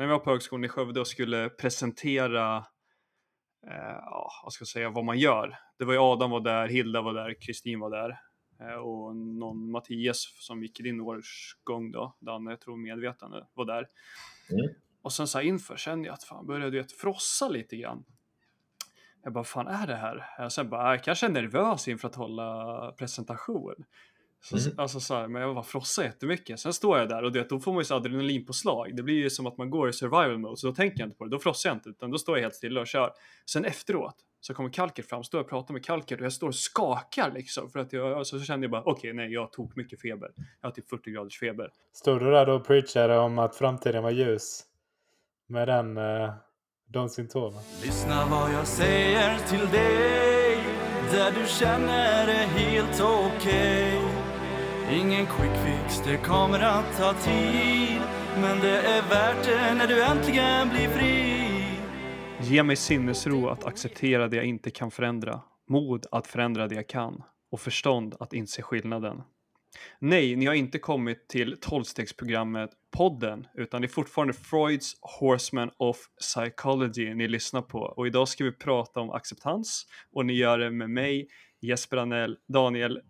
när vi var på högskolan i Skövde och skulle presentera, eh, ja, vad ska jag säga, vad man gör. Det var ju Adam var där, Hilda var där, Kristin var där eh, och någon Mattias som gick i din årsgång då, Danne, jag tror medvetande, var där. Mm. Och sen så här inför kände jag att fan började vet, frossa lite grann. Jag bara, fan är det här? Jag sen bara, jag kanske är nervös inför att hålla presentation. Så, Mm. Alltså så här, men jag bara frossar jättemycket. Sen står jag där och det, då får man ju så adrenalin på slag. Det blir ju som att man går i survival mode, så då tänker jag inte på det. Då frossar jag inte, utan då står jag helt stilla och kör. Sen efteråt så kommer Kalker fram, står jag och pratar med Kalker och jag står och skakar liksom. För att jag, alltså, så kände jag bara, okej, nej, jag tog mycket feber. Jag har typ 40 graders feber. Stod du där då och preachade om att framtiden var ljus? Med den, eh, de symptomen? Lyssna vad jag säger till dig Där du känner det helt okej Ingen quick fix, det kommer att ta tid. Men det är värt det när du äntligen blir fri. Ge mig sinnesro att acceptera det jag inte kan förändra, mod att förändra det jag kan. Och förstånd att inse skillnaden. Nej, ni har inte kommit till tolvstegsprogrammet podden, utan det är fortfarande Freuds Horseman of Psychology ni lyssnar på. Och idag ska vi prata om acceptans. Och ni gör det med mig, Jesper Anell, Daniel,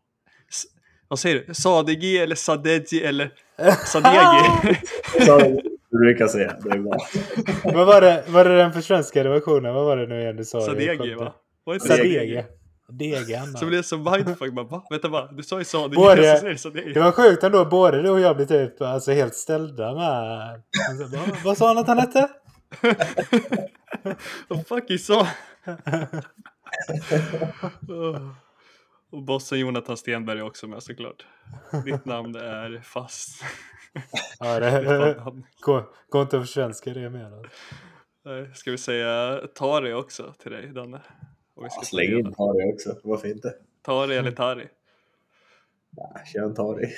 vad säger du? Sadegi eller Sadegi eller Sadegi? Du brukar säga. Det är bra. Vad var det, var det den försvenskade versionen? Vad var det nu igen du sa? Sadegi va? Var det inte Sadegi. Degi, Anna. Så blev det så mindfuck, bara va? Vänta va? Du sa ju Sadegi, Både- Sadegi. Det var sjukt ändå, både du och jag blev typ alltså, helt ställda med... Alltså, vad, vad sa han att han hette? Vad fucking sa? Och bossen Jonathan Stenberg är också med såklart. Ditt namn är fast. Ja, Det är gå, gå inte att försvenska det. Alltså. Nej, Ska vi säga Tari också till dig, Danne? Och vi ska Ja, ta Släng in Tari också. Varför inte? Tari eller Tari? Ja, Kör en Tari.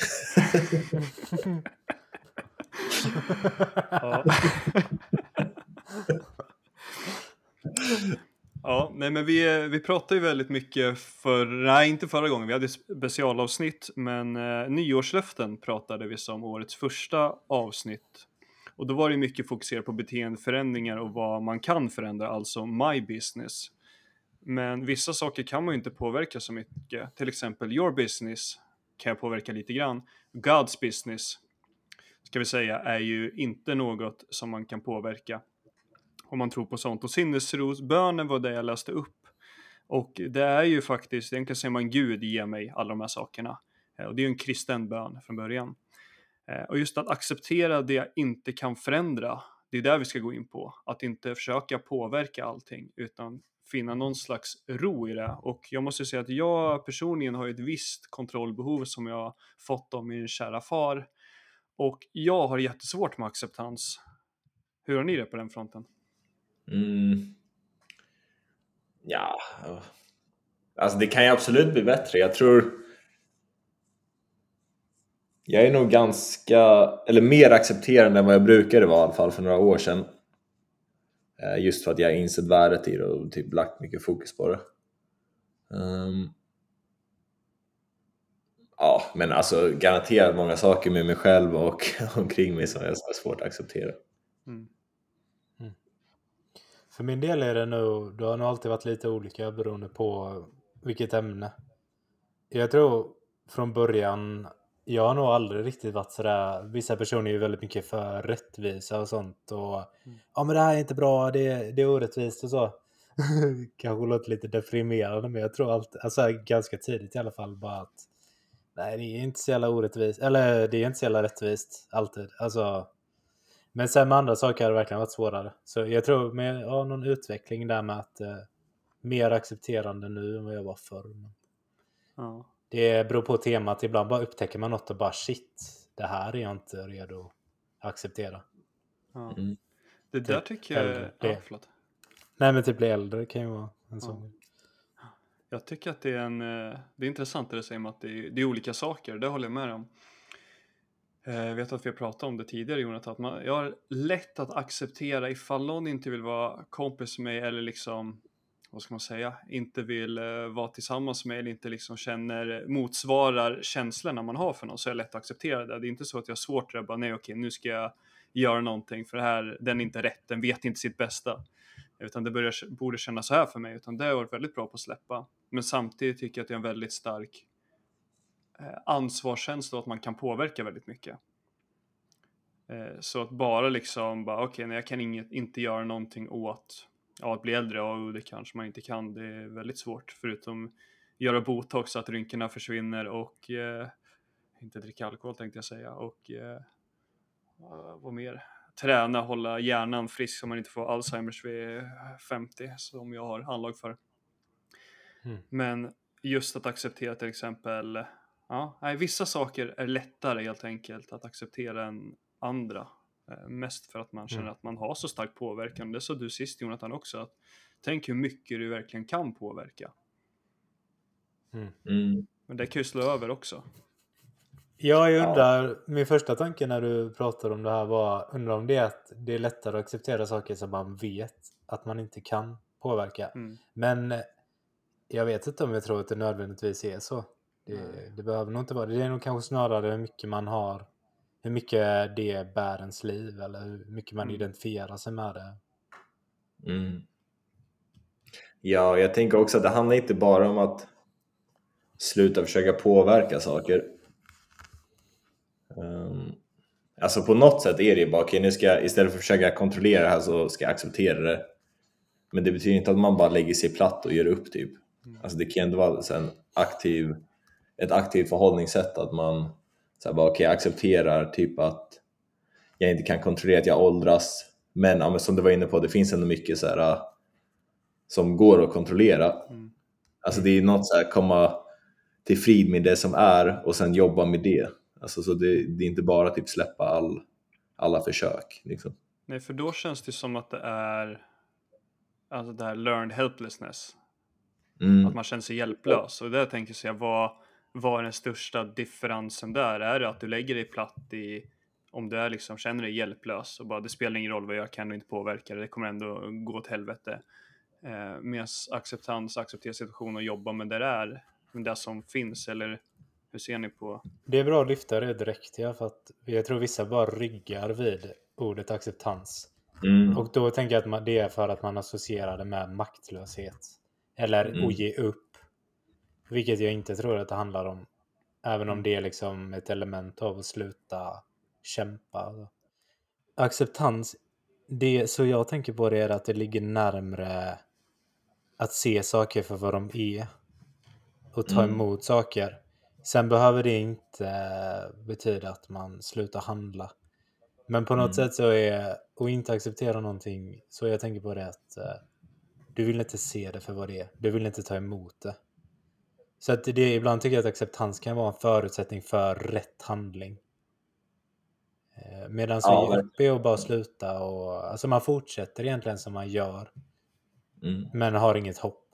Ja. Ja, nej men vi, eh, vi pratade ju väldigt mycket för, nej inte förra gången, vi hade specialavsnitt, men eh, nyårslöften pratade vi som årets första avsnitt. Och då var det mycket fokuserat på beteendeförändringar och vad man kan förändra, alltså my business. Men vissa saker kan man ju inte påverka så mycket, till exempel your business kan jag påverka lite grann. God's business ska vi säga, är ju inte något som man kan påverka om man tror på sånt. Och sinnesrosbönen var det jag läste upp. Och det är ju faktiskt, egentligen säger man Gud ge mig alla de här sakerna. Eh, och det är ju en kristen bön från början. Eh, och just att acceptera det jag inte kan förändra, det är där vi ska gå in på. Att inte försöka påverka allting, utan finna någon slags ro i det. Och jag måste säga att jag personligen har ju ett visst kontrollbehov som jag fått av min kära far. Och jag har jättesvårt med acceptans. Hur har ni det på den fronten? Mm. Ja, alltså det kan ju absolut bli bättre. Jag tror... Jag är nog ganska, eller mer accepterande än vad jag brukade vara i alla fall för några år sedan. Eh, just för att jag har insett värdet i det och typ lagt mycket fokus på det. Um, Ja, men alltså garanterat många saker med mig själv och omkring mig som jag har svårt att acceptera. Mm. För min del är det nog, det har nog alltid varit lite olika beroende på vilket ämne. Jag tror från början, jag har nog aldrig riktigt varit sådär, vissa personer är ju väldigt mycket för rättvisa och sånt och ja men det här är inte bra, det, det är orättvist och så. Kanske låter lite deprimerande men jag tror allt, alltså ganska tidigt i alla fall bara att nej det är inte så jävla orättvist, eller det är inte så jävla rättvist alltid. Alltså men sen med andra saker har det verkligen varit svårare. Så jag tror med ja, någon utveckling där med att eh, mer accepterande nu än vad jag var förr. Men Ja. det beror på temat. Ibland bara upptäcker man något och bara shit, det här är jag inte redo att acceptera. Ja. Mm. Det där Typ tycker jag, äldre, ja, förlåt. Nej men typ bli äldre kan ju vara en sån. Jag tycker att det är en, eh, det är intressant det du säger om att det är, det är olika saker, det håller jag med om. Jag vet att vi har pratat om det tidigare Jonathan, att man, jag har lätt att acceptera ifall någon inte vill vara kompis med mig eller liksom, vad ska man säga, inte vill eh, vara tillsammans med mig eller inte liksom känner, motsvarar känslorna man har för någon så är det lätt att acceptera det. Det är inte så att jag har svårt att bara nej okej nu ska jag göra någonting för det här, den är inte rätt, den vet inte sitt bästa. Utan det börjar, borde kännas så här för mig, utan det har varit väldigt bra på att släppa. Men samtidigt tycker jag att jag är en väldigt stark ansvarskänsla och att man kan påverka väldigt mycket. Eh, så att bara liksom, bara okej, okay, jag kan inget, inte göra någonting åt ja, att bli äldre, ja, det kanske man inte kan, det är väldigt svårt, förutom göra botox så att rynkorna försvinner och eh, inte dricka alkohol tänkte jag säga och eh, vad mer? Träna, hålla hjärnan frisk så man inte får Alzheimers vid 50 som jag har anlag för. Mm. Men just att acceptera till exempel, ja, nej, vissa saker är lättare helt enkelt att acceptera än andra. Eh, mest för att man känner mm. att man har så stark påverkan. Det sa du sist Jonathan också, att tänk hur mycket du verkligen kan påverka. Mm. mm. Men det kan ju slå över också. Ja, jag undrar, ja. min första tanke när du pratar om det här var, undrar om det är att det är lättare att acceptera saker som man vet att man inte kan påverka. Mm. Men jag vet inte om jag tror att det nödvändigtvis är så. Det, det, behöver nog inte vara det. Det är nog kanske snarare hur mycket man har, hur mycket det bär ens liv eller hur mycket man mm. identifierar sig med det. Mm. Ja, jag tänker också att det handlar inte bara om att sluta försöka påverka saker Um, alltså på något sätt är det ju bara, okay, nu ska jag istället för att försöka kontrollera det här så ska jag acceptera det. Men det betyder inte att man bara lägger sig platt och gör upp typ. Mm. Alltså det kan ändå vara en aktiv, ett aktivt förhållningssätt att man så här bara, okay, accepterar typ att jag inte kan kontrollera att jag åldras. Men, ja, men som du var inne på, det finns ändå mycket så här, som går att kontrollera. Mm. Alltså det är något så här, komma till frid med det som är och sen jobba med det. Alltså, så det, det är inte bara typ släppa all, alla försök. Liksom. Nej, för då känns det som att det är alltså det här learned helplessness. Mm. Att man känner sig hjälplös. Och där tänker jag vad, vad är den största differensen där? Är det att du lägger dig platt i om du är liksom, känner dig hjälplös och bara det spelar ingen roll vad jag kan och inte påverka det, det kommer ändå gå åt helvete. Eh, Medan acceptans, acceptera situationen och jobba med det där, med det som finns eller hur ser ni på? Det är bra att lyfta det direkt, ja, för att jag tror vissa bara ryggar vid ordet acceptans. Mm. Och då tänker jag att det är för att man associerar det med maktlöshet. Eller mm. att ge upp. Vilket jag inte tror att det handlar om. Även om det är liksom ett element av att sluta kämpa. Acceptans, det så jag tänker på det är att det ligger närmre att se saker för vad de är. Och ta mm. emot saker. Sen behöver det inte eh, betyda att man slutar handla. Men på något mm. sätt så är, att inte acceptera någonting, så jag tänker på det att uh, du vill inte se det för vad det är. Du vill inte ta emot det. Så att det, ibland tycker jag att acceptans kan vara en förutsättning för rätt handling. Uh, Medan så ja, upp är att bara sluta och alltså man fortsätter egentligen som man gör. Mm. Men har inget hopp.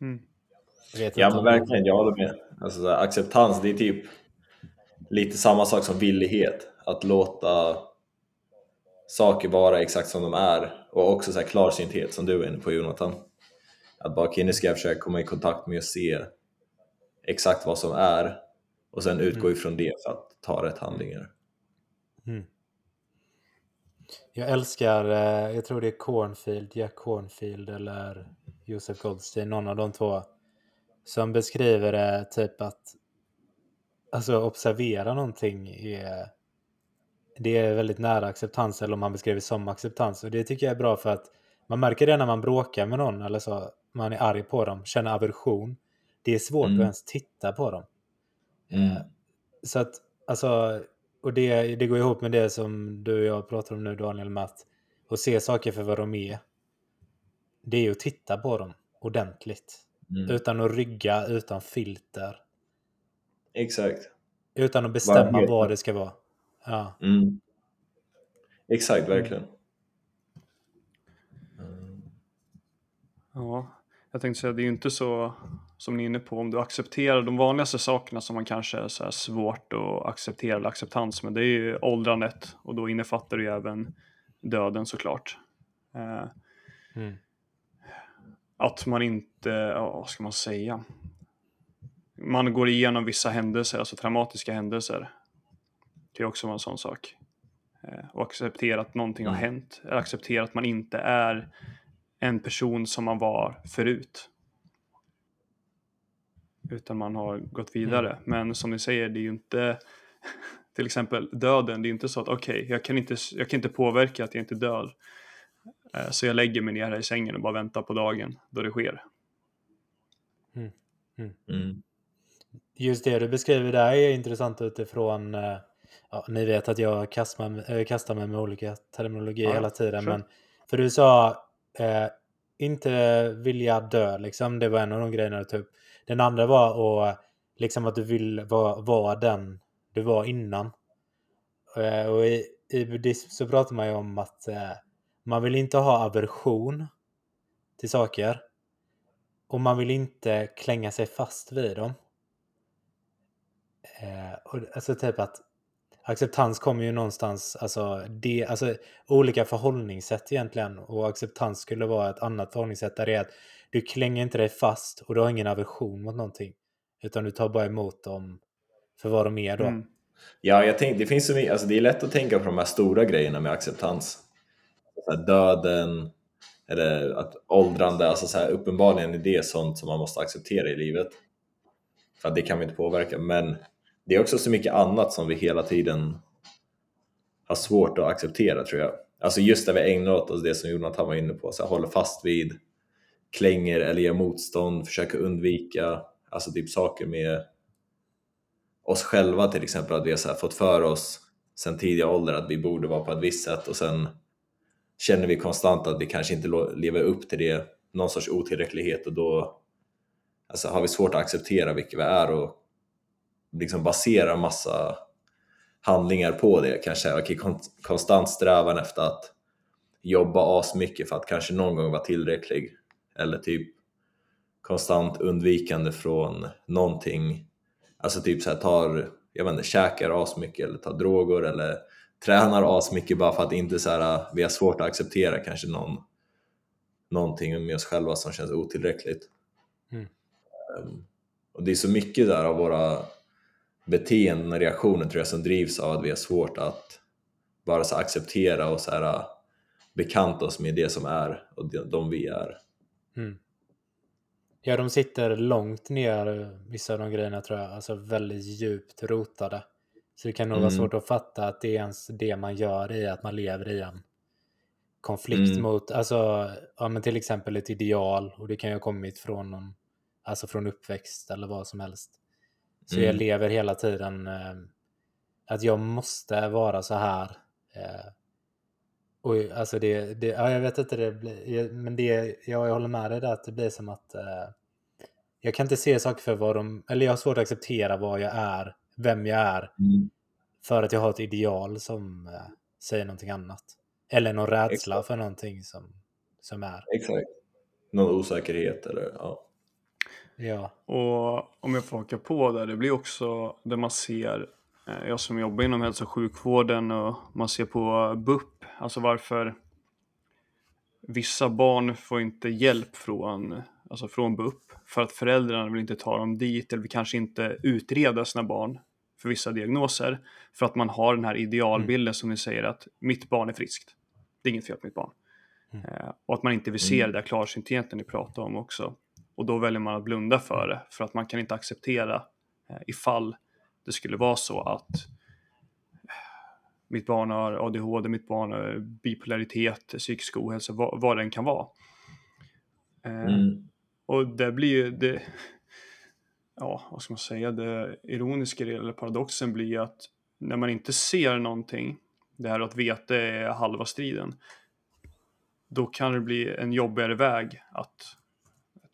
Mm ja men verkligen, jag håller med. Alltså, acceptans, det är typ lite samma sak som villighet. Att låta saker vara exakt som de är och också så här klarsynthet som du är inne på Jonathan. Att bara okej, nu ska jag försöka komma i kontakt med och se exakt vad som är och sen utgå mm. ifrån det för att ta rätt handlingar. Mm. Jag älskar, eh, jag tror det är Cornfield, Jack Cornfield eller Josef Goldstein, någon av de två som beskriver det typ att alltså observera någonting är det är väldigt nära acceptans eller om man beskriver som acceptans och det tycker jag är bra för att man märker det när man bråkar med någon eller så man är arg på dem, känner aversion. Det är svårt mm. att ens titta på dem. Mm. Eh, så att alltså och det, det går ihop med det som du och jag pratar om nu Daniel med att, att se saker för vad de är. Det är att titta på dem ordentligt. Mm. Utan att rygga, utan filter. Exakt. Utan att bestämma vad det ska vara. Ja. Mm. Exakt, verkligen. Mm. Ja, jag tänkte säga det är ju inte så som ni är inne på om du accepterar de vanligaste sakerna som man kanske är så svårt att acceptera eller acceptans med. Det är ju åldrandet och då innefattar det ju även döden såklart. Eh, mm att man inte, ja, vad ska man säga? Man går igenom vissa händelser, alltså traumatiska händelser. Det är också en sån sak. Eh, och acceptera att någonting har Mm. hänt. Eller acceptera att man inte är en person som man var förut. Utan man har gått vidare. Men som ni säger, det är ju inte till exempel döden. Det är inte så att okej, jag, kan inte, jag kan inte påverka att jag inte dör. Eh, Så jag lägger mig ner här i sängen och bara väntar på dagen då det sker. Mm. Just det du beskriver där är intressant utifrån, eh, ja, ni vet att jag kastar, äh, kastar mig med olika terminologi Ja, hela tiden, sure. men för du sa eh, inte vilja dö, liksom, det var en av de grejerna du tog upp. Den andra var att, liksom att du vill vara, vara den du var innan. Eh, och i, i buddhism så pratar man ju om att eh, man vill inte ha aversion till saker och man vill inte klänga sig fast vid dem. Eh, och, alltså typ att acceptans kommer ju någonstans, alltså, det, alltså olika förhållningssätt egentligen och acceptans skulle vara ett annat förhållningssätt där det är att du klänger inte dig fast och du har ingen aversion mot någonting utan du tar bara emot dem för vad de är då. Mm. Ja, jag tänkte, det finns så mycket, alltså det är lätt att tänka på de här stora grejerna med acceptans. Så här döden, eller att åldrande, alltså så här, uppenbarligen är det sånt som man måste acceptera i livet. För att det kan vi inte påverka, men det är också så mycket annat som vi hela tiden har svårt att acceptera tror jag. Alltså just där vi ägnar åt oss det som Jonathan var inne på, så här, håller fast vid, klänger eller ger motstånd, försöker undvika, alltså typ saker med oss själva till exempel, att vi har så här fått för oss sen tidiga ålder att vi borde vara på ett visst sätt och sen känner vi konstant att vi kanske inte lever upp till det, någon sorts otillräcklighet och då alltså, har vi svårt att acceptera vilka vi är och liksom basera massa handlingar på det. Kanske kon- konstant strävan efter att jobba asmycket för att kanske någon gång vara tillräcklig eller typ konstant undvikande från någonting Alltså typ så här tar, jag vet inte, käkar asmycket eller tar droger eller tränar asmycket bara för att inte så här, vi har svårt att acceptera kanske någon, någonting med oss själva som känns otillräckligt. Mm. Ehm, och det är så mycket där av våra beteenden och reaktioner tror jag som drivs av att vi har svårt att bara så acceptera och så här, bekanta oss med det som är och de, vi är. Mm. Ja, de sitter långt ner, vissa av de grejerna tror jag, alltså väldigt djupt rotade. Så det kan nog vara Mm. svårt att fatta att det är ens det man gör i att man lever i en konflikt Mm. mot, alltså, ja men till exempel ett ideal och det kan ju ha kommit från någon, alltså från uppväxt eller vad som helst. Så jag Mm. lever hela tiden eh, att jag måste vara så här. Eh, och alltså det, det, ja jag vet inte, det blir, men det, ja, jag håller med dig där att det blir som att eh, jag kan inte se saker för vad de, eller jag har svårt att acceptera vad jag är, vem jag är, för att jag har ett ideal som eh, säger någonting annat. Eller någon rädsla Exakt. för någonting som, som är. Exakt. Någon osäkerhet eller ja. Ja. Och om jag får haka på där, det blir också det man ser, eh, jag som jobbar inom hälso och sjukvården och man ser på BUP, alltså varför vissa barn får inte hjälp från, alltså från BUP för att föräldrarna vill inte ta dem dit eller vill kanske inte utreda sina barn för vissa diagnoser för att man har den här idealbilden som ni säger att mitt barn är friskt. Det är inget fel på mitt barn. Mm. Eh, och att man inte vill se Mm. det där klarsyntheten ni pratar om också. Och då väljer man att blunda för det för att man kan inte acceptera eh, ifall det skulle vara så att eh, mitt barn har ADHD, mitt barn har bipolaritet, psykisk ohälsa, vad, vad den kan vara. Eh, Mm. och det blir ju det, ja vad ska man säga, det ironiska eller paradoxen blir att när man inte ser någonting, det här att veta är halva striden, då kan det bli en jobbigare väg att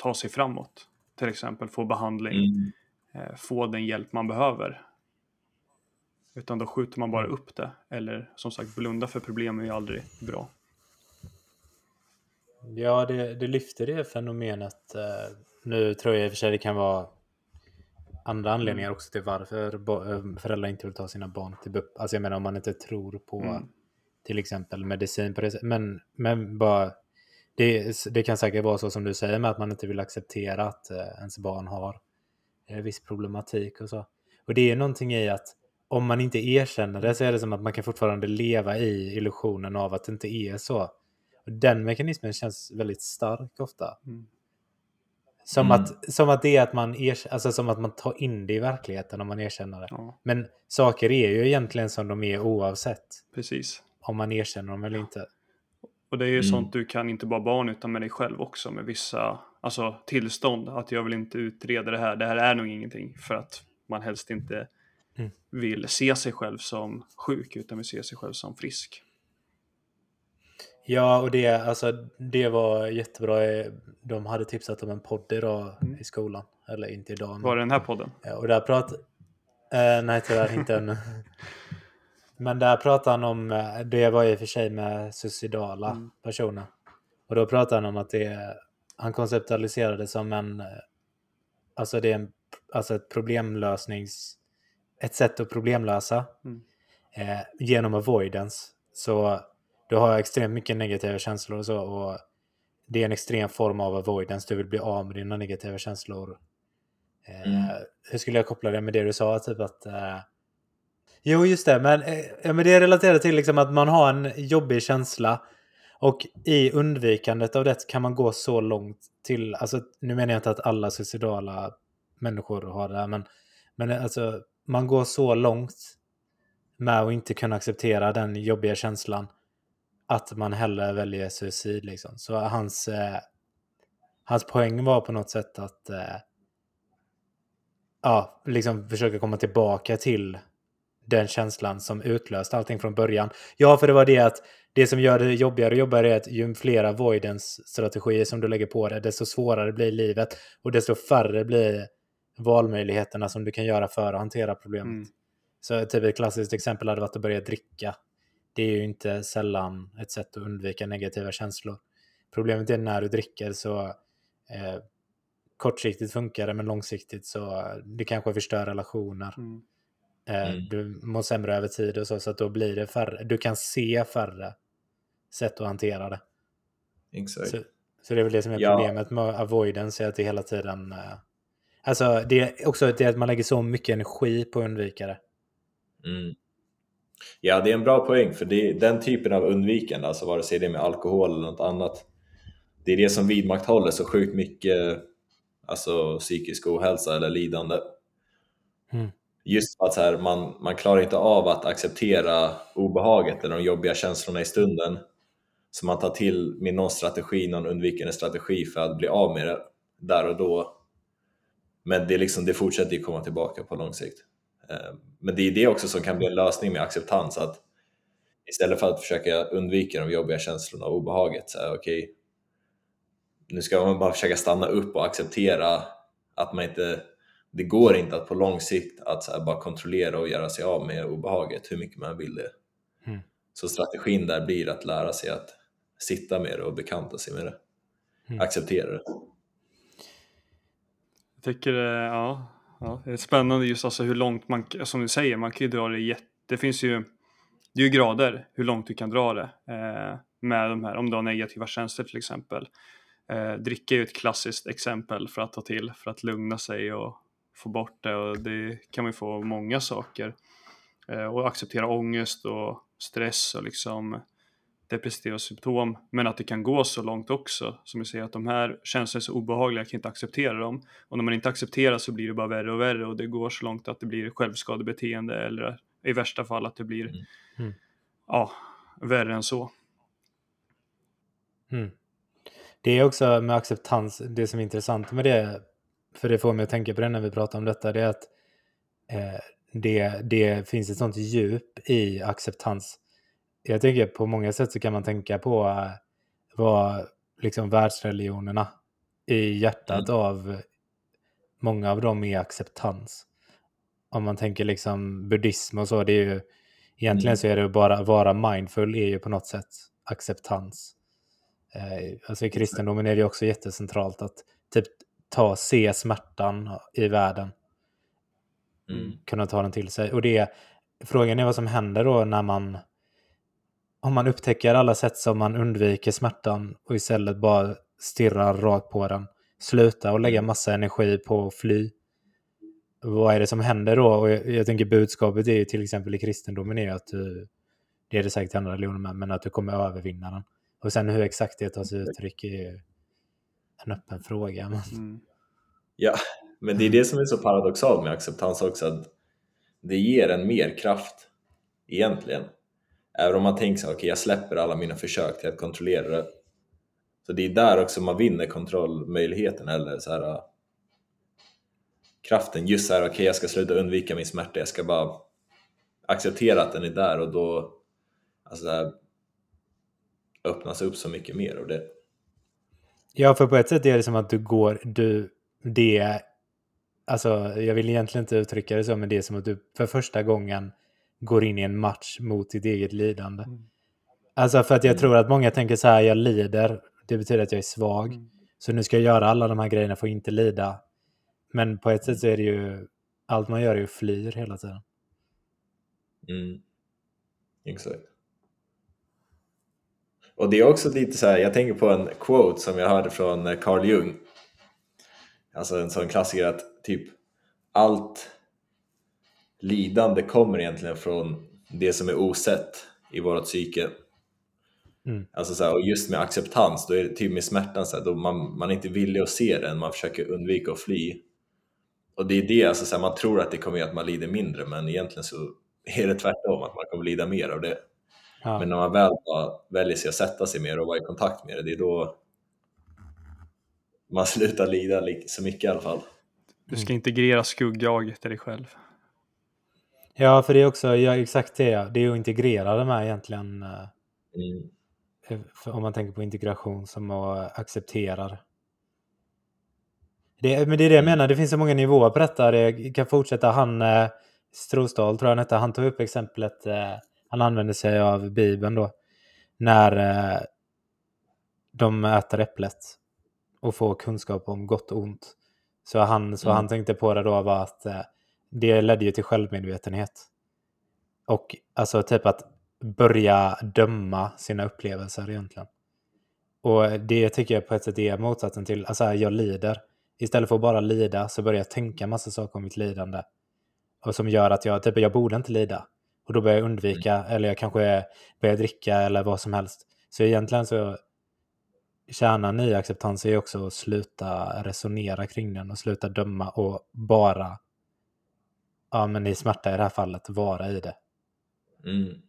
ta sig framåt. Till exempel få behandling, Mm. eh, få den hjälp man behöver. Utan då skjuter man bara upp det. Eller som sagt, blunda för problem är ju aldrig bra. Ja, det, det lyfter det fenomenet. Eh, nu tror jag i och för sig det kan vara andra anledningar också till varför eh, föräldrar inte vill ta sina barn till BUP. Alltså jag menar om man inte tror på Mm. till exempel medicin på det sättet. Men, men bara, det, det kan säkert vara så som du säger med att man inte vill acceptera att eh, ens barn har eh, viss problematik och så. Och det är någonting i att om man inte erkänner det så är det som att man kan fortfarande leva i illusionen av att det inte är så. Och den mekanismen känns väldigt stark ofta. Mm. Som, Mm. att, som att det är att man, erk- alltså som att man tar in det i verkligheten om man erkänner det. Ja, Men saker är ju egentligen som de är oavsett precis. om man erkänner dem eller inte. Och det är ju Mm. sånt du kan inte bara barn utan med dig själv också med vissa alltså, tillstånd. Att jag vill inte utreda det här, det här är nog ingenting. För att man helst inte Mm. vill se sig själv som sjuk utan vill se sig själv som frisk. Ja, och det, alltså, det var jättebra. De hade tipsat om en podd idag Mm. i skolan. Eller inte idag. Men... Var det den här podden? Ja, Och där pratar... Eh, nej, tyvärr inte ännu. Men där pratar han om, eh, det var i och för sig med suicidala Mm. personer. Och då pratar han om att det är, han konceptualiserade det som en, eh, alltså det är en, alltså ett problemlösnings, ett sätt att problemlösa Mm. eh, genom avoidance. Så du har extremt mycket negativa känslor och så och det är en extrem form av avoidance. Du vill bli av med dina negativa känslor. Eh, Mm. Hur skulle jag koppla det med det du sa? Typ att... Eh, jo, just det. Men, eh, ja, men det är relaterat till liksom att man har en jobbig känsla. Och i undvikandet av det kan man gå så långt till... Alltså, nu menar jag inte att alla suicidala människor har det här, men, men eh, alltså, man går så långt med att inte kunna acceptera den jobbiga känslan att man hellre väljer suicid. Liksom. Så hans, eh, hans poäng var på något sätt att eh, ja, liksom försöka komma tillbaka till den känslan som utlöste allting från början. Ja, för det var det att det som gör det jobbigare och jobbigare är att ju fler avoidance-strategier som du lägger på det, desto svårare blir livet och desto färre blir valmöjligheterna som du kan göra för att hantera problemet. Mm. Så typ ett klassiskt exempel hade varit att börja dricka. Det är ju inte sällan ett sätt att undvika negativa känslor. Problemet är när du dricker så eh, kortsiktigt funkar det men långsiktigt så eh, det kanske förstör relationer. Mm. Eh, Mm. Du mår sämre över tid och så, så att då blir det färre. Du kan se färre sätt att hantera det. Exakt. Så, så det är väl det som är Ja. problemet med avoidance, är att det hela tiden... Eh, alltså det är också det att man lägger så mycket energi på att undvika det. Mm. Ja, det är en bra poäng för det, den typen av undvikande, alltså vare sig det är med alkohol eller något annat, det är det som vidmakthåller så sjukt mycket alltså, psykisk ohälsa eller lidande. Mm. Just för att så här, man, man klarar inte av att acceptera obehaget eller de jobbiga känslorna i stunden. Så man tar till med någon strategi, någon undvikande strategi för att bli av med det där och då. Men det, är liksom, det fortsätter ju komma tillbaka på lång sikt. Eh, men det är det också som kan bli en lösning med acceptans. Att istället för att försöka undvika de jobbiga känslorna och obehaget, så här, okej, nu ska man bara försöka stanna upp och acceptera att man inte, det går inte att på lång sikt att bara kontrollera och göra sig av med obehaget hur mycket man vill det. Mm. Så strategin där blir att lära sig att sitta med det och bekanta sig med det. Mm. Acceptera det. Jag tycker eh, ja, ja, det är spännande just alltså hur långt man, som du säger, man kan ju dra det jätte, det finns ju, det är ju grader hur långt du kan dra det eh, med de här, om du har negativa känslor till exempel. Eh, dricka är ju ett klassiskt exempel för att ta till, för att lugna sig och få bort det och det kan man ju få många saker. Eh, och acceptera ångest och stress och liksom depressiva symptom. Men att det kan gå så långt också, som jag säger, att de här känslorna är så obehagliga, jag kan inte acceptera dem. Och när man inte accepterar så blir det bara värre och värre och det går så långt att det blir självskadebeteende eller i värsta fall att det blir Mm. Mm. ja, värre än så. Mm. Det är också med acceptans, det som är intressant med det, för det får mig att tänka på det när vi pratar om detta, det är att eh, det, det finns ett sånt djup i acceptans. Jag tänker på många sätt så kan man tänka på eh, vad liksom världsreligionerna i hjärtat av många av dem är acceptans. Om man tänker liksom buddhism och så, det är ju egentligen Mm. så är det bara vara mindful är ju på något sätt acceptans. Eh, alltså i kristendomen är det ju också jättecentralt att typ ta, se smärtan i världen, Mm. kunna ta den till sig. Och det, frågan är vad som händer då när man, om man upptäcker alla sätt som man undviker smärtan och istället bara stirrar rakt på den, sluta och lägga massa energi på att fly. vad är det som händer då? Och jag, jag tänker budskapet är ju till exempel i kristendomen är ju att du, det är det säkert i andra religioner med, men att du kommer övervinna den. Och sen hur exakt det tar sig uttryck är en öppen fråga. Men... Mm. Ja, men det är det som är så paradoxalt med acceptans också, att det ger en mer kraft egentligen. Även om man tänker så okej okay, jag släpper alla mina försök till att kontrollera det. Så det är där också man vinner kontrollmöjligheten eller så här, kraften. Just så här, okej okay, jag ska sluta undvika min smärta, jag ska bara acceptera att den är där och då alltså, här, öppnas upp så mycket mer av det. Ja, för på ett sätt är det som att du går, du, det, alltså jag vill egentligen inte uttrycka det så, men det är som att du för första gången går in i en match mot ditt eget lidande. Mm. Alltså för att jag mm. tror att många tänker så här, jag lider, det betyder att jag är svag. Mm. Så nu ska jag göra alla de här grejerna för att inte lida. Men på ett sätt så är det ju, allt man gör är ju flyr hela tiden. Mm. Exakt. Och det är också lite så här, jag tänker på en quote som jag hörde från Carl Jung. Alltså en sån klassiker att typ allt lidande kommer egentligen från det som är osett i vårt psyke. Mm. Alltså så här, och just med acceptans, då är det typ med smärtan, så här, då man, man är inte villig att se den, man försöker undvika att fly. Och det är det, alltså så här, man tror att det kommer att man lider mindre, men egentligen så är det tvärtom, att man kommer lida mer av det. Ja. Men när man väl väljer sig att sätta sig mer och vara i kontakt med det, det är då man slutar lida så mycket i alla fall. Du ska integrera skuggjaget i dig själv. Ja, för det är också ja, exakt det. Det är att integrera det med egentligen. Eh, mm. Om man tänker på integration som att acceptera. Det, men det är det jag menar, det finns så många nivåer på detta. Det kan fortsätta. Han, eh, Strosdahl tror jag han hette, han tog upp exemplet, eh, han använde sig av Bibeln då. När eh, de äter äpplet och får kunskap om gott och ont. Så han, så mm. han tänkte på det då var att eh, det ledde ju till självmedvetenhet. Och alltså typ att börja döma sina upplevelser egentligen. Och det tycker jag på ett sätt är motsatsen till, alltså jag lider. Istället för att bara lida så börjar jag tänka massa saker om mitt lidande. Och som gör att jag, typ jag borde inte lida. Och då börjar jag undvika, mm. eller jag kanske börjar dricka eller vad som helst. Så egentligen så, kärnan i acceptans är också att sluta resonera kring den och sluta döma och bara ja, men i smärta i det här fallet, vara i det. Mm.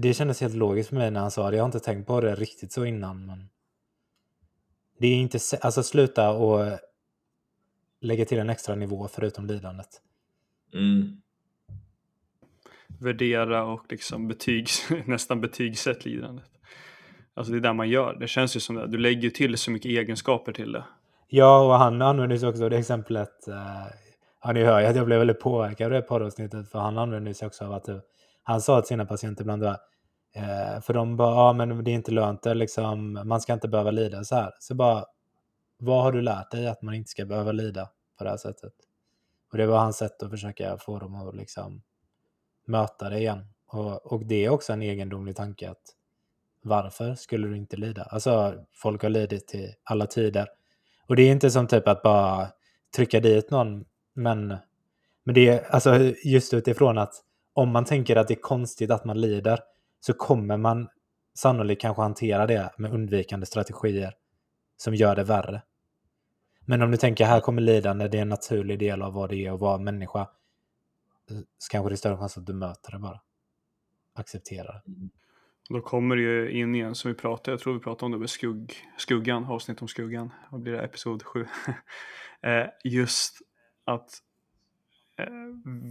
Det kändes helt logiskt för mig när han sa det. Jag har inte tänkt på det riktigt så innan. Men det är inte, alltså sluta och lägga till en extra nivå förutom lidandet. Mm. Värdera och liksom betygs, nästan betygsätt lidandet. Alltså det är där man gör. Det känns ju som det. Du lägger ju till så mycket egenskaper till det. Ja, och han använder sig också av det exemplet eh, Ja, ni hör ju att jag blev väldigt påverkad av det poddavsnittet för han använde sig också av att han sa till sina patienter ibland då, eh, för de bara, ja men det är inte lönt, det, liksom, man ska inte behöva lida så här. Så bara, vad har du lärt dig att man inte ska behöva lida på det här sättet? Och det var hans sätt att försöka få dem att liksom möta det igen. Och, och det är också en egendomlig tanke att varför skulle du inte lida? Alltså, folk har lidit i alla tider. Och det är inte som typ att bara trycka dit någon men, men det är alltså just utifrån att om man tänker att det är konstigt att man lider så kommer man sannolikt kanske hantera det med undvikande strategier som gör det värre. Men om du tänker här kommer lidande, det är en naturlig del av vad det är att vara människa. Så kanske det är större chans att du möter det bara. Accepterar det. Då kommer det ju in igen som vi pratade, jag tror vi pratade om det med skugg, skuggan, avsnitt om skuggan. Vad blir det? Episod 7. Eh, just att eh,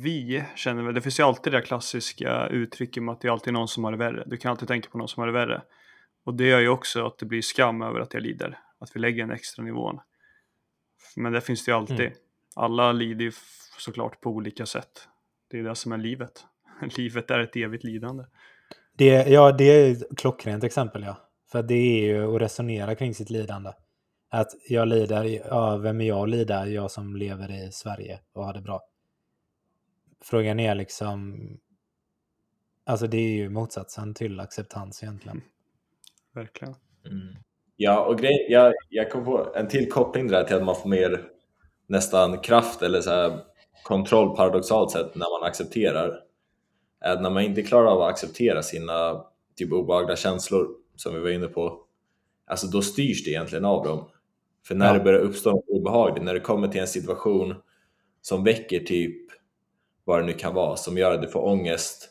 vi känner väl, det finns ju alltid det klassiska uttrycket med att det är alltid någon som har det värre. Du kan alltid tänka på någon som har det värre. Och det gör ju också att det blir skam över att jag lider. Att vi lägger en extra nivån. Men det finns det ju alltid. Mm. Alla lider ju såklart på olika sätt. Det är det som är livet. livet är ett evigt lidande. Det, ja, det är ett klockrent exempel ja. För det är ju att resonera kring sitt lidande. Att jag lider, ja, vem är jag att lida? Jag som lever i Sverige och har det bra. Frågan är liksom, alltså det är ju motsatsen till acceptans egentligen. Mm. Verkligen. Mm. Ja, och grej, jag, jag kom på en till koppling där till att man får mer nästan kraft eller så här, kontroll paradoxalt sett när man accepterar att när man inte klarar av att acceptera sina typ obehagliga känslor som vi var inne på, alltså då styrs det egentligen av dem. För när Ja. det börjar uppstå något obehagligt, när det kommer till en situation som väcker typ vad det nu kan vara, som gör att du får ångest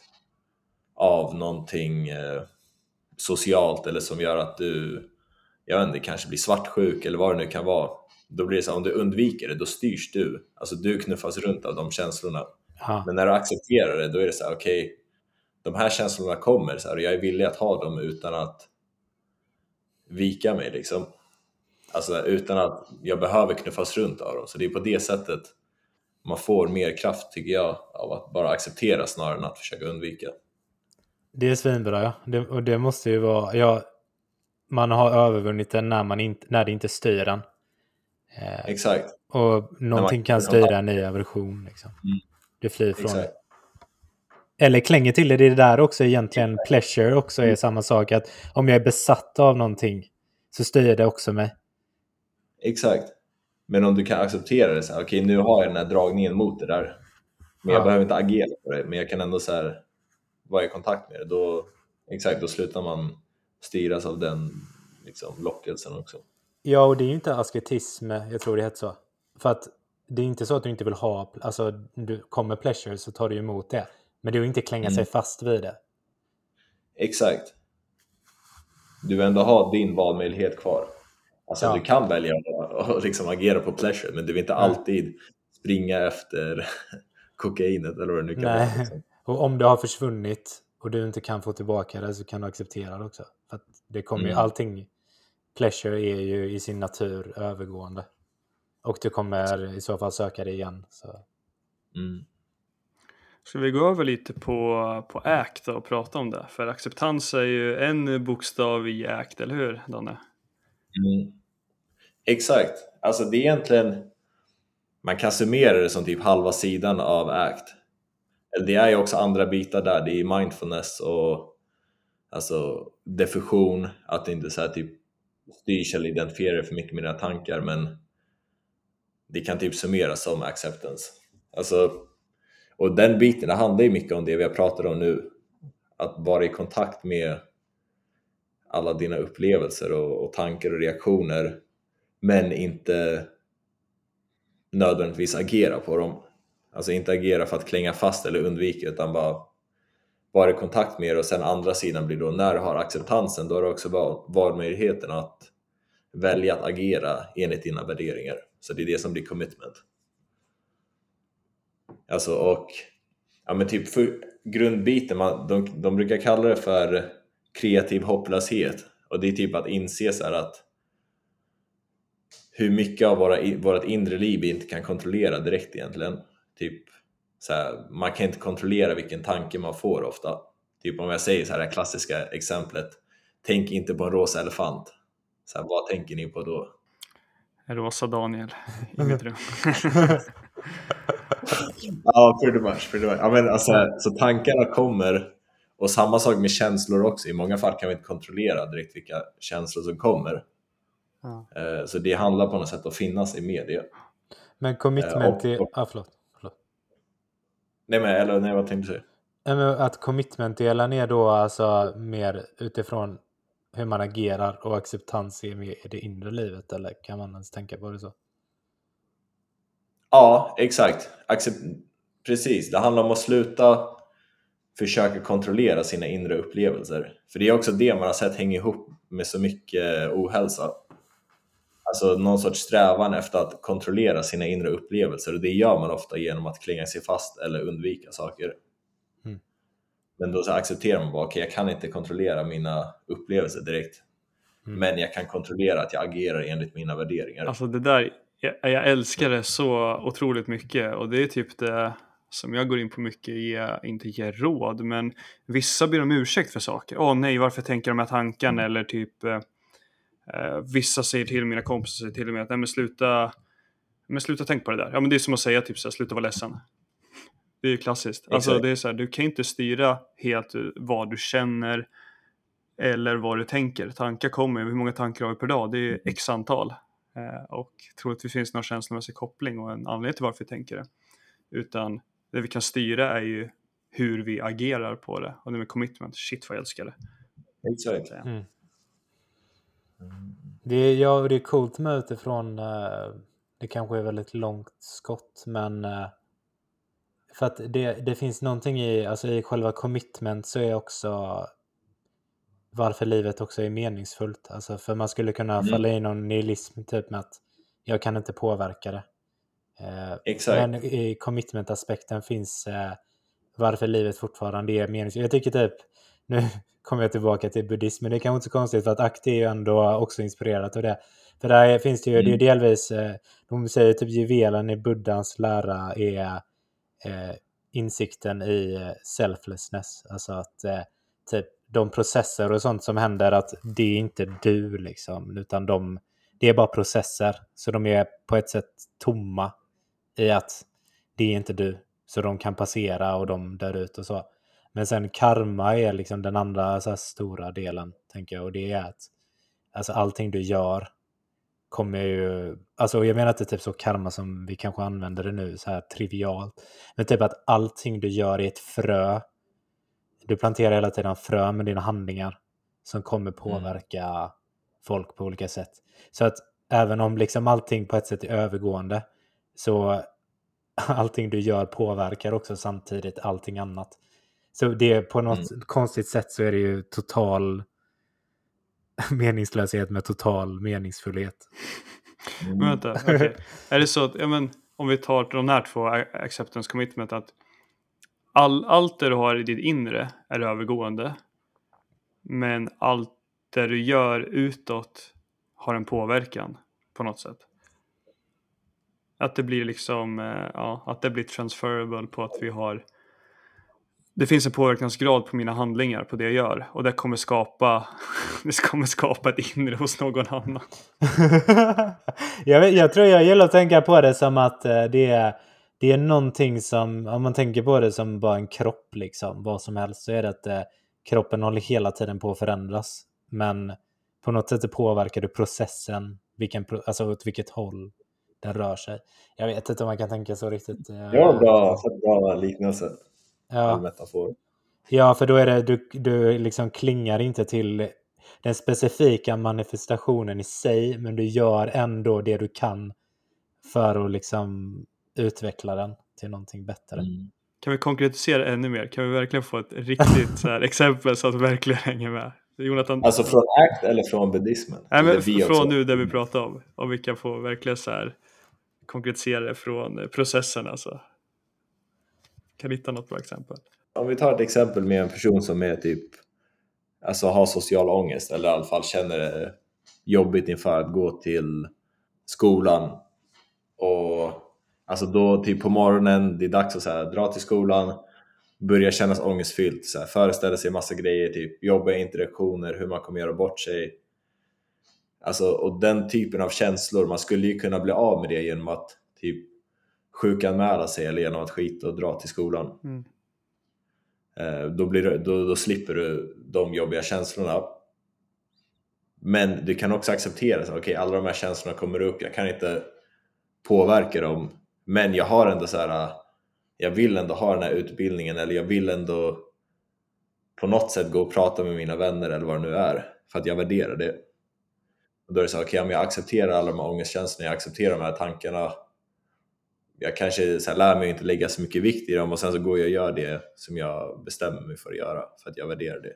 av någonting eh, socialt eller som gör att du, jag vet inte, kanske blir svartsjuk eller vad det nu kan vara. Då blir det så här, om du undviker det, då styrs du. Alltså du knuffas runt av de känslorna. Ja. Men när du accepterar det, då är det så här, okej, de här känslorna kommer så här, och jag är villig att ha dem utan att vika mig liksom. Alltså utan att jag behöver knuffas runt av dem. Så det är på det sättet man får mer kraft tycker jag av att bara acceptera snarare än att försöka undvika. Det är svinbra, ja. Det, och det måste ju vara... Ja, man har övervunnit den när, man inte, när det inte styr en. Eh, Exakt, och någonting kan styra en i aversion. Liksom. Mm. Du flyr från exakt. det. Eller klänger till det, det är där också egentligen pleasure också Mm. är samma sak. Att om jag är besatt av någonting så styr det också mig. Exakt. Men om du kan acceptera det så här, okej nu har jag den här dragningen mot det där. Men jag Ja. behöver inte agera på det, men jag kan ändå så här, vara i kontakt med det. Då, exakt, då slutar man styras av den liksom, lockelsen också. Ja, och det är ju inte asketism, jag tror det heter så. För att det är inte så att du inte vill ha, alltså du kommer pleasure så tar du emot det. Men det är ju inte klänga Mm. sig fast vid det. Exakt. Du vill ändå ha din valmöjlighet kvar. Alltså Ja. du kan välja att liksom agera på pleasure, men du vill inte Nej. alltid springa efter kokainet eller vad det nu kan vara. Nej. Liksom. Och om det har försvunnit och du inte kan få tillbaka det så kan du acceptera det också. För att det kommer ju, Mm. allting, pleasure är ju i sin natur övergående. Och du kommer i så fall söka det igen. Så. Mm. Ska vi gå över lite på, på ACT och prata om det? För acceptans är ju en bokstav i ACT, eller hur Danne? Mm. Exakt. Alltså det är egentligen, man kan summera det som typ halva sidan av ACT. Eller Det är ju också andra bitar där, det är mindfulness och alltså diffusion, att inte så här typ styrs eller identifierar för mycket med dina tankar men det kan typ summeras som acceptance. Alltså, och den biten, det handlar ju mycket om det vi har pratat om nu. Att vara i kontakt med alla dina upplevelser och, och tankar och reaktioner men inte nödvändigtvis agera på dem. Alltså inte agera för att klänga fast eller undvika utan bara vara i kontakt med er och sen andra sidan blir då när du har acceptansen då har du också val- valmöjligheten att välja att agera enligt dina värderingar. Så det är det som blir commitment. Alltså och ja men typ för grundbiten, man, de, de brukar kalla det för kreativ hopplöshet och det är typ att inse så här att hur mycket av våra, vårt inre liv vi inte kan kontrollera direkt egentligen. Typ så här, man kan inte kontrollera vilken tanke man får ofta. Typ om jag säger så här det här klassiska exemplet, tänk inte på en rosa elefant. Så här, vad tänker ni på då? Rosa Daniel i mitt rum. Ja, pretty much. Pretty much. Ja, men alltså, så tankarna kommer och samma sak med känslor också. I många fall kan vi inte kontrollera direkt vilka känslor som kommer. Ja. Eh, Så det handlar på något sätt om att finnas i media. Men commitment och- till... och- Ah, förlåt. Nej, men eller nej, vad tänkte du säga? Att commitment-delen är då alltså mer utifrån hur man agerar och acceptans är mer i det inre livet eller kan man ens tänka på det så? Ja, exakt. Accep- Precis, det handlar om att sluta försöka kontrollera sina inre upplevelser. För det är också det man har sett hänga ihop med så mycket ohälsa. Alltså någon sorts strävan efter att kontrollera sina inre upplevelser och det gör man ofta genom att klinga sig fast eller undvika saker. Mm. Men då accepterar man bara, okej jag kan inte kontrollera mina upplevelser direkt. Mm. Men jag kan kontrollera att jag agerar enligt mina värderingar. Alltså det där, jag, jag älskar det så otroligt mycket och det är typ det som jag går in på mycket, ge, inte ge råd, men vissa ber om ursäkt för saker. Åh nej, varför tänker de här tankarna? Eller typ eh, vissa säger till mina kompisar säger till mig att nej men sluta, men sluta tänk på det där. Ja men det är som att säga typ så här, sluta vara ledsen. Det är ju klassiskt. Alltså Exakt. det är så här, du kan inte styra helt eh, vad du känner eller vad du tänker. Tankar kommer, hur många tankar har vi per dag? Det är x antal. Eh, och troligtvis finns någon känslomässig koppling och en anledning till varför vi tänker det. Utan det vi kan styra är ju hur vi agerar på det. Och det med commitment, shit vad jag älskar det. Exakt. Mm. Det, är, ja, det är coolt med utifrån, eh, det kanske är väldigt långt skott, men eh, för att det, det finns någonting i, alltså i själva commitment så är också varför livet också är meningsfullt. Alltså för man skulle kunna Mm. falla i någon nihilism typ med att jag kan inte påverka det. Eh, Exakt. Men i commitment-aspekten finns eh, varför livet fortfarande är meningsfullt. Jag tycker typ, nu kommer jag tillbaka till buddhism, men det är kanske inte så konstigt för att Akti är ju ändå också inspirerat av det. För där finns det ju, det är Mm. delvis, eh, de säger typ juvelen i buddhans lära är eh, insikten i eh, selflessness. Alltså att eh, typ de processer och sånt som händer, att det är inte du liksom, utan de, det är bara processer. Så de är på ett sätt tomma i att det är inte du. Så de kan passera och de dör ut och så. Men sen karma är liksom den andra så stora delen, tänker jag. Och det är att alltså allting du gör kommer ju... Alltså jag menar inte typ så karma som vi kanske använder det nu, så här trivialt. Men typ att allting du gör är ett frö. Du planterar hela tiden frö med dina handlingar som kommer påverka folk på olika sätt. Så att även om liksom allting på ett sätt är övergående så allting du gör påverkar också samtidigt allting annat. Så det är på något konstigt sätt så är det ju total meningslöshet med total meningsfullhet. Mm. Men vänta, okej. Är det så att, ja men om vi tar de här två, acceptance commitment, att all, allt det du har i ditt inre är övergående, men allt det du gör utåt har en påverkan på något sätt. Att det blir liksom, eh, ja, att det blir transferable på att vi har det finns en påverkansgrad på mina handlingar, på det jag gör. Och det kommer skapa, det kommer skapa ett inre hos någon annan. jag, jag tror jag gillar att tänka på det som att eh, det är, det är någonting som, om man tänker på det som bara en kropp, liksom, vad som helst, så är det att eh, kroppen håller hela tiden på att förändras. Men på något sätt påverkar du processen, vilken, alltså åt vilket håll den rör sig. Jag vet inte om man kan tänka så riktigt. eh, Det var en bra, bra liknelse. Ja. Metafor. Ja, för då är det, du, du liksom klingar inte till den specifika manifestationen i sig, men du gör ändå det du kan för att liksom utveckla den till någonting bättre. Mm. Kan vi konkretisera ännu mer? Kan vi verkligen få ett riktigt så här, exempel så att det verkligen hänger med? Jonathan, Alltså från ACT eller från buddhismen? nej, Det men är vi från också. nu det vi pratar om, om vi kan få verkligen så här konkretisera det från processen alltså. Kan du hitta något bra exempel? Om vi tar ett exempel med en person som är typ alltså har social ångest eller i alla fall känner det jobbigt inför att gå till skolan och alltså då typ på morgonen, det är dags att så här, dra till skolan börjar kännas ångestfyllt, så här, föreställa sig massa grejer, typ jobbiga interaktioner, hur man kommer göra bort sig alltså, och den typen av känslor, man skulle ju kunna bli av med det genom att typ sjukanmäla sig eller genom att skita och dra till skolan Mm. Eh, då, blir då, då slipper du de jobbiga känslorna. Men du kan också acceptera att okay, alla de här känslorna kommer upp, jag kan inte påverka dem, men jag har ändå så här, eh, jag vill ändå ha den här utbildningen eller jag vill ändå på något sätt gå och prata med mina vänner eller vad det nu är, för att jag värderar det. Och då är det så här, okay, jag accepterar alla de här ångestkänslorna, jag accepterar de här tankarna, jag kanske så här, lär mig inte lägga så mycket vikt i dem och sen så går jag och gör det som jag bestämmer mig för att göra för att jag värderar det.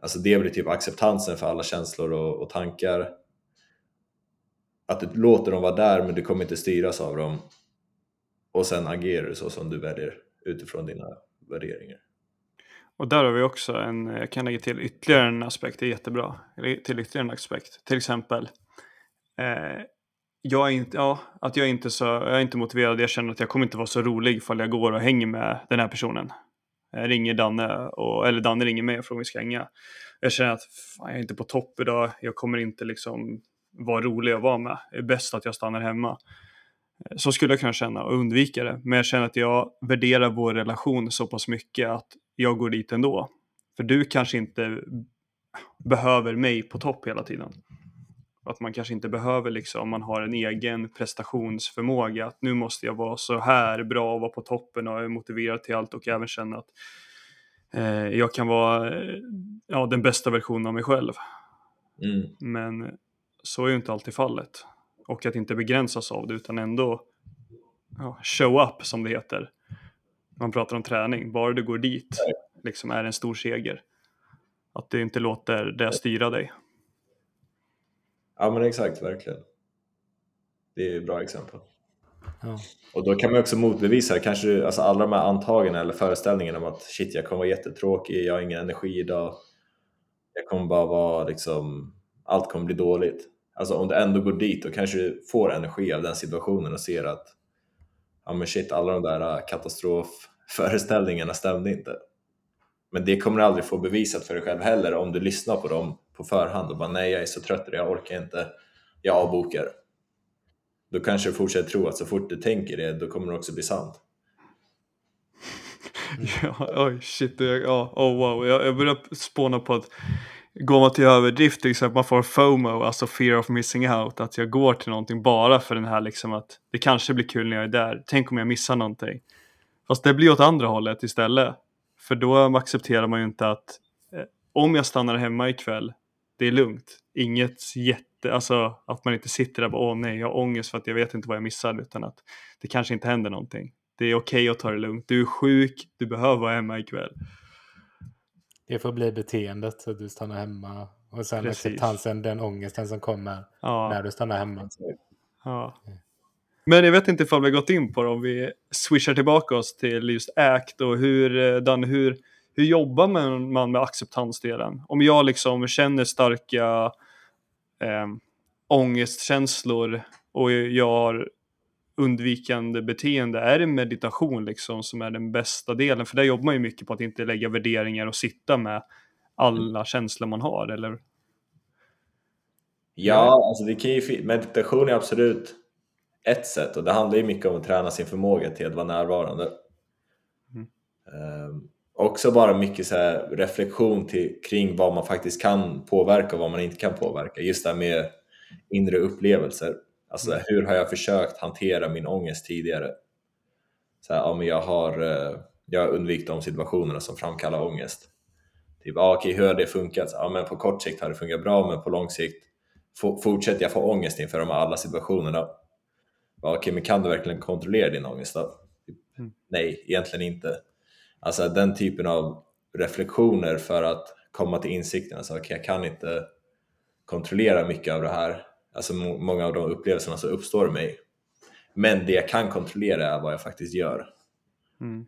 Alltså det blir typ acceptansen för alla känslor och, och tankar. Att du låter dem vara där men du kommer inte styras av dem. Och sen agerar du så som du väljer utifrån dina värderingar. Och där har vi också en, jag kan lägga till ytterligare en aspekt, det är jättebra. Till ytterligare en aspekt, till exempel. Eh, jag är inte, ja, att jag är inte så, jag är inte motiverad, jag känner att jag kommer inte vara så rolig ifall jag går och hänger med den här personen. Jag ringer Danne, och, eller Danne ringer mig och frågar om vi ska hänga. Jag känner att fan, jag är inte på topp idag, jag kommer inte liksom vara rolig att vara med. Det är bäst att jag stannar hemma. Så skulle jag kunna känna och undvika det. Men jag känner att jag värderar vår relation så pass mycket att jag går dit ändå. För du kanske inte behöver mig på topp hela tiden. Att man kanske inte behöver liksom, om man har en egen prestationsförmåga, att nu måste jag vara så här bra och vara på toppen och är motiverad till allt och även känna att eh, jag kan vara eh, ja, den bästa versionen av mig själv. Mm. Men så är ju inte alltid fallet. Och att inte begränsas av det utan ändå ja, show up som det heter. Man pratar om träning, bara du går dit liksom är en stor seger. Att du inte låter det styra dig. Ja men exakt, verkligen. Det är ett bra exempel. Ja. Och då kan man också motbevisa kanske alltså alla de här antagandena eller föreställningarna om att shit, jag kommer vara jättetråkig, jag har ingen energi idag. Jag kommer bara vara liksom, allt kommer bli dåligt. Alltså om du ändå går dit och kanske får energi av den situationen och ser att ja men shit, alla de där katastrofföreställningarna stämde inte. Men det kommer du aldrig få bevisat för dig själv heller om du lyssnar på dem på förhand och bara nej, jag är så trött jag orkar inte, jag avbokar. Då kanske du fortsätter tro att så fort du tänker det, då kommer det också bli sant. Ja, oj shit, ja, oh wow. Jag, jag börjar spåna på att går man till överdrift till exempel, man får FOMO, alltså fear of missing out, att jag går till någonting bara för den här liksom att det kanske blir kul när jag är där, tänk om jag missar någonting. Fast det blir åt andra hållet istället. För då accepterar man ju inte att eh, om jag stannar hemma ikväll, det är lugnt. Inget jätte, alltså att man inte sitter där och bara åh nej, jag har ångest för att jag vet inte vad jag missade, utan att det kanske inte händer någonting. Det är okej att ta det lugnt. Du är sjuk, du behöver vara hemma ikväll. Det får bli beteendet att du stannar hemma. Och sen Precis. acceptansen, den ångesten som kommer Ja. när du stannar hemma. Ja. Men jag vet inte ifall vi har gått in på det, om vi swishar tillbaka oss till just ACT och hur, eh, Danne, hur, hur jobbar man, man med acceptansdelen? Om jag liksom känner starka eh, ångestkänslor och jag har undvikande beteende, är det meditation liksom som är den bästa delen? För där jobbar man ju mycket på att inte lägga värderingar och sitta med alla känslor man har, eller? Ja, alltså det kan ju, meditation är absolut ett sätt och det handlar ju mycket om att träna sin förmåga till att vara närvarande. Mm. Ehm, också bara mycket så reflektion till, kring vad man faktiskt kan påverka och vad man inte kan påverka. Just det här med inre upplevelser. Alltså Mm. hur har jag försökt hantera min ångest tidigare? Så här, ja, men jag, har, eh, jag har undvikit de situationerna som framkallar ångest. Typ, ah, okej, hur har det funkat? Ja, men på kort sikt har det funkat bra, men på lång sikt fortsätter jag få ångest inför de här alla situationerna. Ja, okej, men kan du verkligen kontrollera din ångest då? Mm. Nej, egentligen inte. Alltså den typen av reflektioner för att komma till insikten, alltså okej, jag kan inte kontrollera mycket av det här, alltså må- många av de upplevelserna som uppstår i mig. Men det jag kan kontrollera är vad jag faktiskt gör. Mm.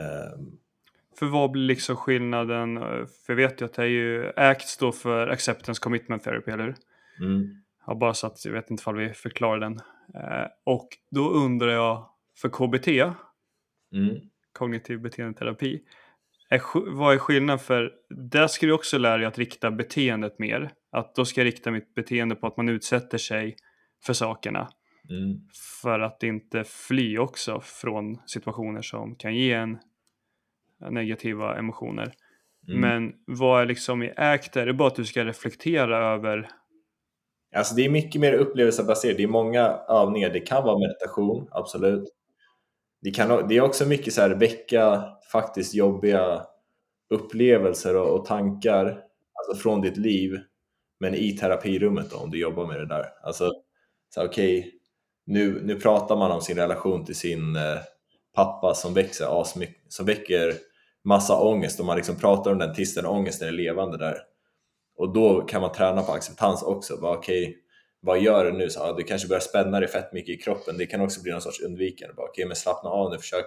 Ehm, För vad blir liksom skillnaden? För jag vet ju att det är ju ACT står för Acceptance Commitment Therapy, eller hur? mm, Jag bara satt, jag vet inte ifall vi förklarar den. Eh, och då undrar jag, för KBT, mm, kognitiv beteendeterapi, är, vad är skillnaden? För där ska du också lära dig att rikta beteendet mer. Att då ska jag rikta mitt beteende på att man utsätter sig för sakerna. mm. För att inte fly också från situationer som kan ge en negativa emotioner. Mm. Men vad är liksom i ACT? Är det bara att du ska reflektera över? Alltså det är mycket mer upplevelsebaserat. Det är många övningar. Det kan vara meditation, absolut. Det, kan, det är också mycket så här väcka faktiskt jobbiga upplevelser och, och tankar alltså från ditt liv, men i terapirummet då, om du jobbar med det där. Alltså, okej, okay, okej, nu, nu pratar man om sin relation till sin eh, pappa som växer asmycket, som väcker massa ångest och man liksom pratar om den tills den ångesten är levande där. Och då kan man träna på acceptans också. Bara, Okej, vad gör du nu? Så, ja, du kanske börjar spänna dig fett mycket i kroppen. Det kan också bli någon sorts undvikande. Bara, Okej, men slappna av nu. Försök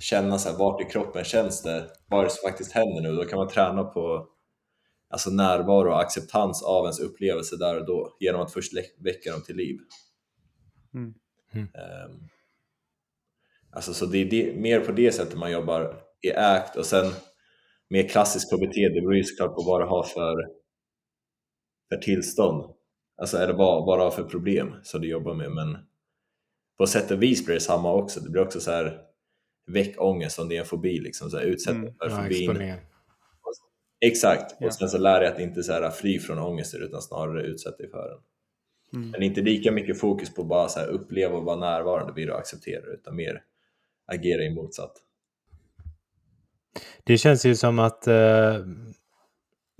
känna så här, vart i kroppen känns det? Vad är det som faktiskt händer nu? Då kan man träna på alltså, närvaro och acceptans av ens upplevelse där och då genom att först väcka dem till liv. Mm. Mm. Ehm, alltså, så det är det, mer på det sättet man jobbar i ACT och sen mer klassisk KBT, det beror ju såklart på vad du har för, för tillstånd. Alltså vad, vad du har för problem som du jobbar med. Men på sätt och vis blir det samma också. Det blir också så här väck ångest om det är en fobi, liksom, så här, utsätt Mm. för Ja, fobin. Exakt, Ja. och sen så lär dig att inte så här, fly från ångesten utan snarare utsätta dig för den. Mm. Men inte lika mycket fokus på bara så här uppleva och vara närvarande vid och acceptera utan mer agera i motsatt. Det känns ju som att eh,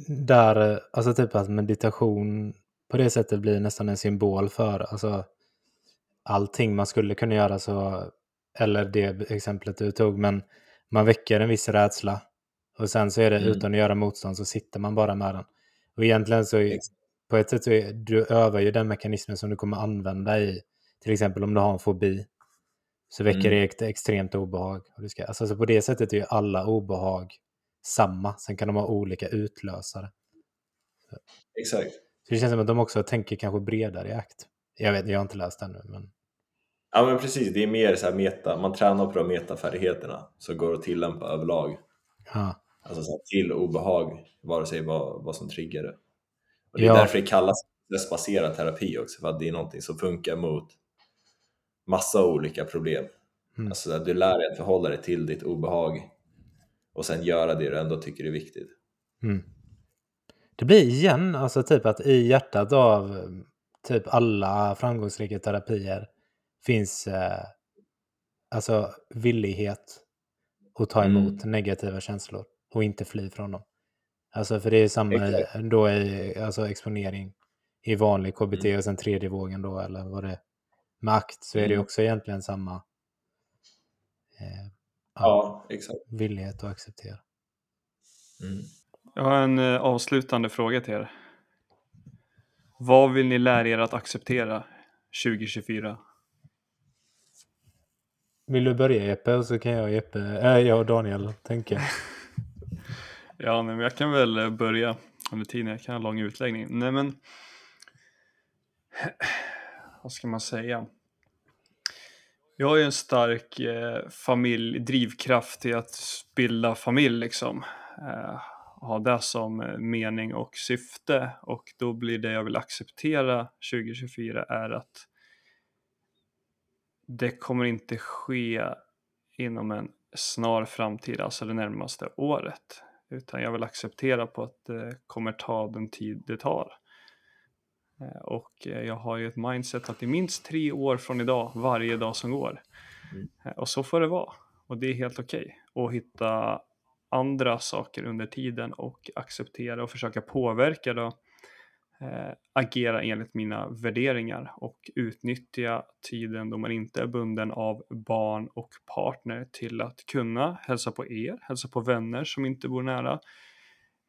där, eh, alltså typ att meditation på det sättet blir nästan en symbol för alltså, allting man skulle kunna göra så, eller det exemplet du tog, men man väcker en viss rädsla och sen så är det Mm. utan att göra motstånd så sitter man bara med den. Och egentligen så är, på ett sätt så är, du övar ju den mekanismen som du kommer använda i, till exempel om du har en fobi, så väcker Mm. det ett extremt obehag. Och du ska, alltså, så på det sättet är ju alla obehag samma, sen kan de ha olika utlösare. Exakt. Så det känns som att de också tänker kanske bredare i akt. Jag vet, jag har inte läst ännu, men Ja men precis, det är mer så här meta, man tränar på de metafärdigheterna som går att tillämpa överlag. ja. Alltså så till obehag, vare sig vad, vad som triggar det. Och det är Ja. därför det kallas stressbaserad terapi också, för att det är någonting som funkar mot massa olika problem. Mm. Alltså du lär dig att förhålla dig till ditt obehag och sen göra det du ändå tycker är viktigt. Mm. Det blir igen, alltså typ att i hjärtat av eh, typ alla framgångsrika terapier finns eh, alltså villighet att ta Mm. emot negativa känslor och inte fly från dem. Alltså för det är samma Exakt. då i alltså exponering i vanlig KBT Mm. och sen tredje vågen då eller vad det är. Med akt så är det Mm. också egentligen samma eh, Ja, exakt. villighet att acceptera. Mm. Jag har en eh, avslutande fråga till er. Vad vill ni lära er att acceptera 2024? Vill du börja Jeppe och så kan jag och Jeppe, äh, jag och Daniel tänka. Ja, men jag kan väl eh, börja under tiden. Jag kan ha lång utläggning. Nej, men vad ska man säga? Jag har ju en stark eh, familj, drivkraft i att bilda familj liksom. Eh, ha det som eh, mening och syfte och då blir det jag vill acceptera 2024 är att det kommer inte ske inom en snar framtid, alltså det närmaste året. Utan jag vill acceptera på att det kommer ta den tid det tar. Eh, Och eh, jag har ju ett mindset att det är minst tre år från idag, varje dag som går. Mm. Eh, Och så får det vara. Och det är helt okej. Och hitta andra saker under tiden och acceptera och försöka påverka då. Eh, agera enligt mina värderingar och utnyttja tiden då man inte är bunden av barn och partner till att kunna hälsa på er, hälsa på vänner som inte bor nära,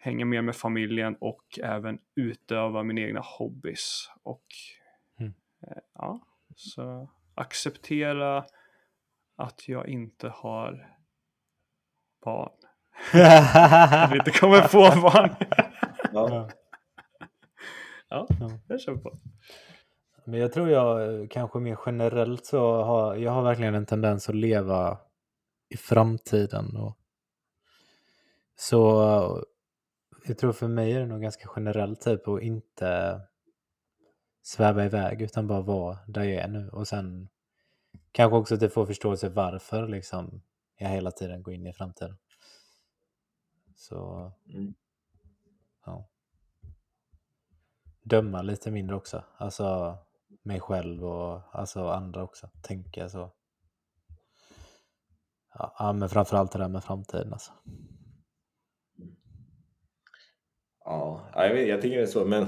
hänga mer med familjen och även utöva mina egna hobbys. Och Mm. eh, ja, så acceptera att jag inte har barn. Att vi inte kommer få barn. Ja. ja, Ja. jag kör på. Men jag tror jag eh, kanske mer generellt så har jag har verkligen en tendens att leva i framtiden. Och så eh, jag tror för mig är det nog ganska generellt typ att inte sväva iväg utan bara vara där jag är nu och sen kanske också att få förståelse varför liksom jag hela tiden går in i framtiden. Så Mm. ja. Döma lite mindre också. Alltså mig själv och alltså andra också. Tänka så. Ja, ja men framförallt det där med framtiden alltså. Ja, jag, vet, jag tycker det är så, men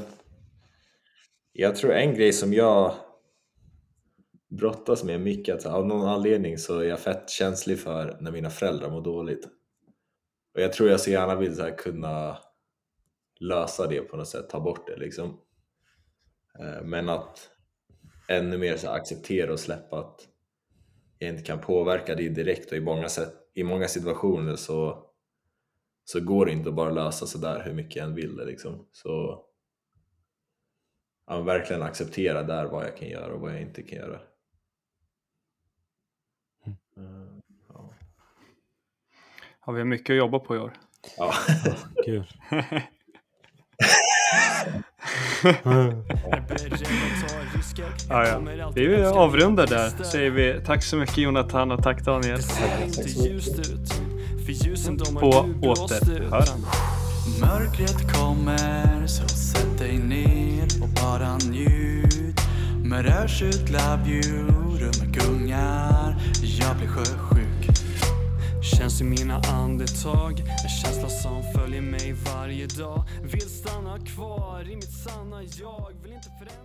jag tror en grej som jag brottas med mycket, att av någon anledning så är jag fett känslig för när mina föräldrar mår dåligt. Och jag tror jag så gärna vill så här kunna lösa det på något sätt, ta bort det liksom. Eh, men att ännu mer så acceptera och släppa att jag inte kan påverka det direkt och i många, sätt, i många situationer så så går det inte att bara lösa sådär hur mycket jag än vill det liksom. Så ja, verkligen acceptera där vad jag kan göra och vad jag inte kan göra. Mm, ja. Har vi mycket att jobba på i år? Ja. Gud. Ja, ja. Vi avrundar där. Säger vi tack så mycket Jonathan och tack Daniel. På återhörande. Mörkret kommer så sätt dig ner och bara njut Rummet rör sig ut love you, rummet gungar, jag blir sjösjuk. Känns i mina andetag, en känsla som följer mig varje dag. Vill stanna kvar i mitt sanna jag, vill inte förändra